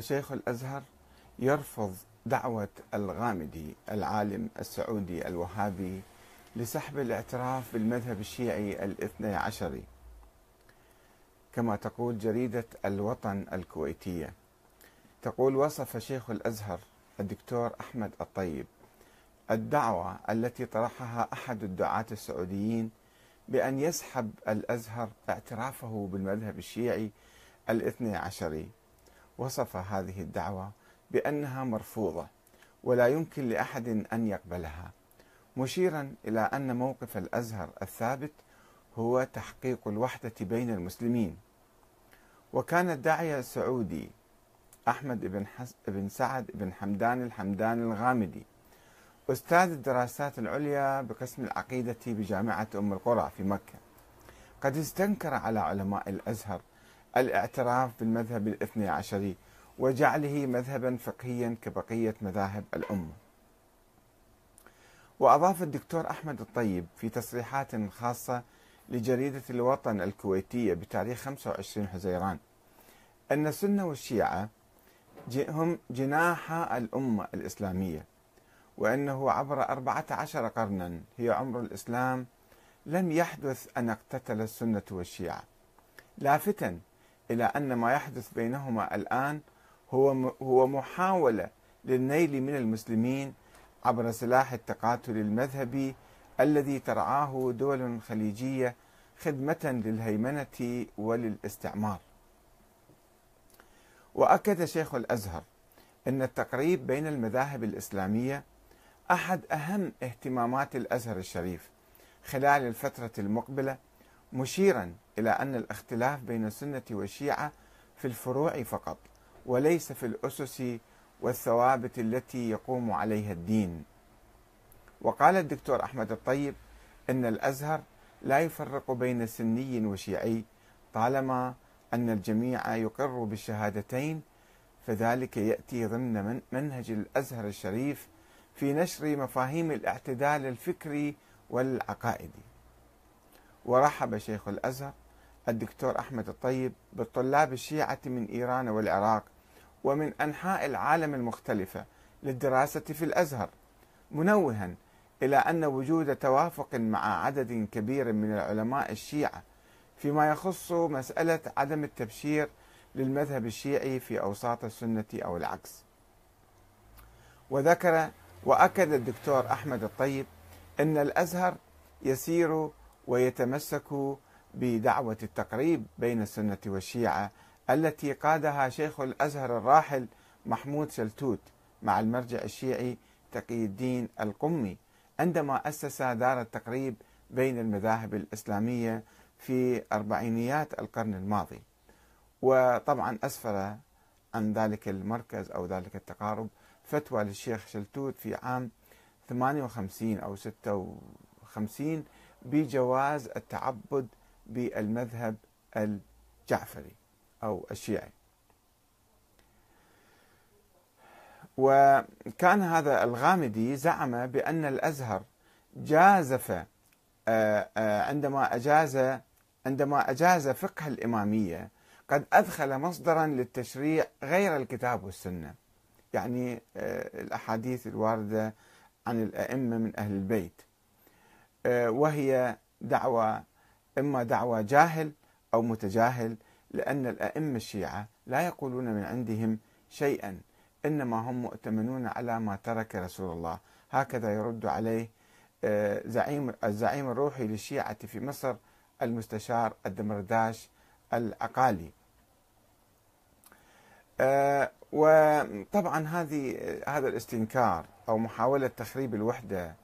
شيخ الأزهر يرفض دعوة الغامدي العالم السعودي الوهابي لسحب الاعتراف بالمذهب الشيعي الاثني عشري كما تقول جريدة الوطن الكويتية. تقول وصف شيخ الأزهر الدكتور أحمد الطيب الدعوة التي طرحها أحد الدعاة السعوديين بأن يسحب الأزهر اعترافه بالمذهب الشيعي الاثني عشري وصف هذه الدعوة بأنها مرفوضة ولا يمكن لأحد أن يقبلها مشيرا إلى أن موقف الأزهر الثابت هو تحقيق الوحدة بين المسلمين. وكان الداعية السعودي أحمد بن, حس بن سعد بن حمدان الحمدان الغامدي أستاذ الدراسات العليا بقسم العقيدة بجامعة أم القرى في مكة. قد استنكر على علماء الأزهر الاعتراف بالمذهب الاثني عشري وجعله مذهبا فقهيا كبقية مذاهب الأمة. وأضاف الدكتور أحمد الطيب في تصريحات خاصة لجريدة الوطن الكويتية بتاريخ 25 حزيران أن السنة والشيعة هم جناح الأمة الإسلامية وأنه عبر 14 قرنا هي عمر الإسلام لم يحدث أن اقتتل السنة والشيعة. لافتا إلى أن ما يحدث بينهما الآن هو هو محاولة للنيل من المسلمين عبر سلاح التقاتل المذهبي الذي ترعاه دول خليجية خدمة للهيمنة وللاستعمار. وأكد شيخ الأزهر أن التقريب بين المذاهب الإسلامية أحد أهم اهتمامات الأزهر الشريف خلال الفترة المقبلة مشيرا إلى أن الاختلاف بين السنة والشيعة في الفروع فقط وليس في الأسس والثوابت التي يقوم عليها الدين. وقال الدكتور أحمد الطيب أن الأزهر لا يفرق بين سني وشيعي طالما أن الجميع يقر بالشهادتين فذلك يأتي ضمن منهج الأزهر الشريف في نشر مفاهيم الاعتدال الفكري والعقائدي. ورحب شيخ الأزهر الدكتور أحمد الطيب بالطلاب الشيعة من إيران والعراق ومن أنحاء العالم المختلفة للدراسة في الأزهر منوها إلى أن وجود توافق مع عدد كبير من العلماء الشيعة فيما يخص مسألة عدم التبشير للمذهب الشيعي في أوساط السنة أو العكس. وذكر وأكد الدكتور أحمد الطيب إن الأزهر يسير ويتمسك بدعوة التقريب بين السنة والشيعة التي قادها شيخ الأزهر الراحل محمود سلتوت مع المرجع الشيعي تقي الدين القمي عندما أسس دار التقريب بين المذاهب الإسلامية في أربعينيات القرن الماضي. وطبعا أسفر عن ذلك المركز أو ذلك التقارب فتوى للشيخ شلتوت في عام 58 أو 56 بجواز التعبد بالمذهب الجعفري أو الشيعي. وكان هذا الغامدي زعم بأن الأزهر جازف آه، آه، عندما أجاز عندما أجاز فقه الإمامية قد أدخل مصدرا للتشريع غير الكتاب والسنة. يعني آه، الأحاديث الواردة عن الأئمة من أهل البيت. آه، وهي دعوة إما دعوة جاهل أو متجاهل لأن الأئمة الشيعة لا يقولون من عندهم شيئا إنما هم مؤتمنون على ما ترك رسول الله. هكذا يرد عليه آه، زعيم الزعيم الروحي للشيعة في مصر المستشار الدمرداش العقالي آه، وطبعا هذه هذا الاستنكار أو محاولة تخريب الوحدة آه،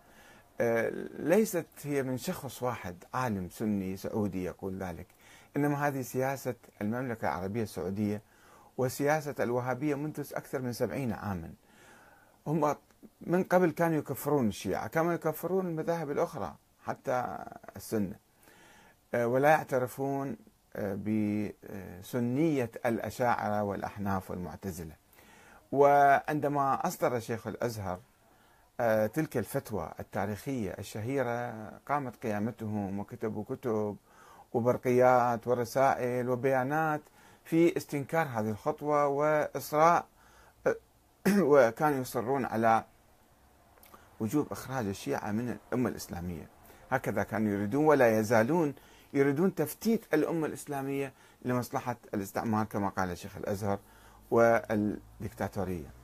ليست هي من شخص واحد عالم سني سعودي يقول ذلك. إنما هذه سياسة المملكة العربية السعودية وسياسة الوهابية منذ أكثر من سبعين عاما. هم من قبل كانوا يكفرون الشيعة كما يكفرون المذاهب الأخرى حتى السنة. آه، ولا يعترفون آه، بسنية الأشاعرة والأحناف والمعتزلة. وعندما أصدر شيخ الأزهر آه، تلك الفتوى التاريخية الشهيرة قامت قيامتهم وكتبوا كتب وبرقيات ورسائل وبيانات في استنكار هذه الخطوة وإصراء وكانوا يصرون على وجوب إخراج الشيعة من الأمة الإسلامية. هكذا كانوا يريدون ولا يزالون يريدون تفتيت الأمة الإسلامية لمصلحة الاستعمار كما قال الشيخ الأزهر والدكتاتورية.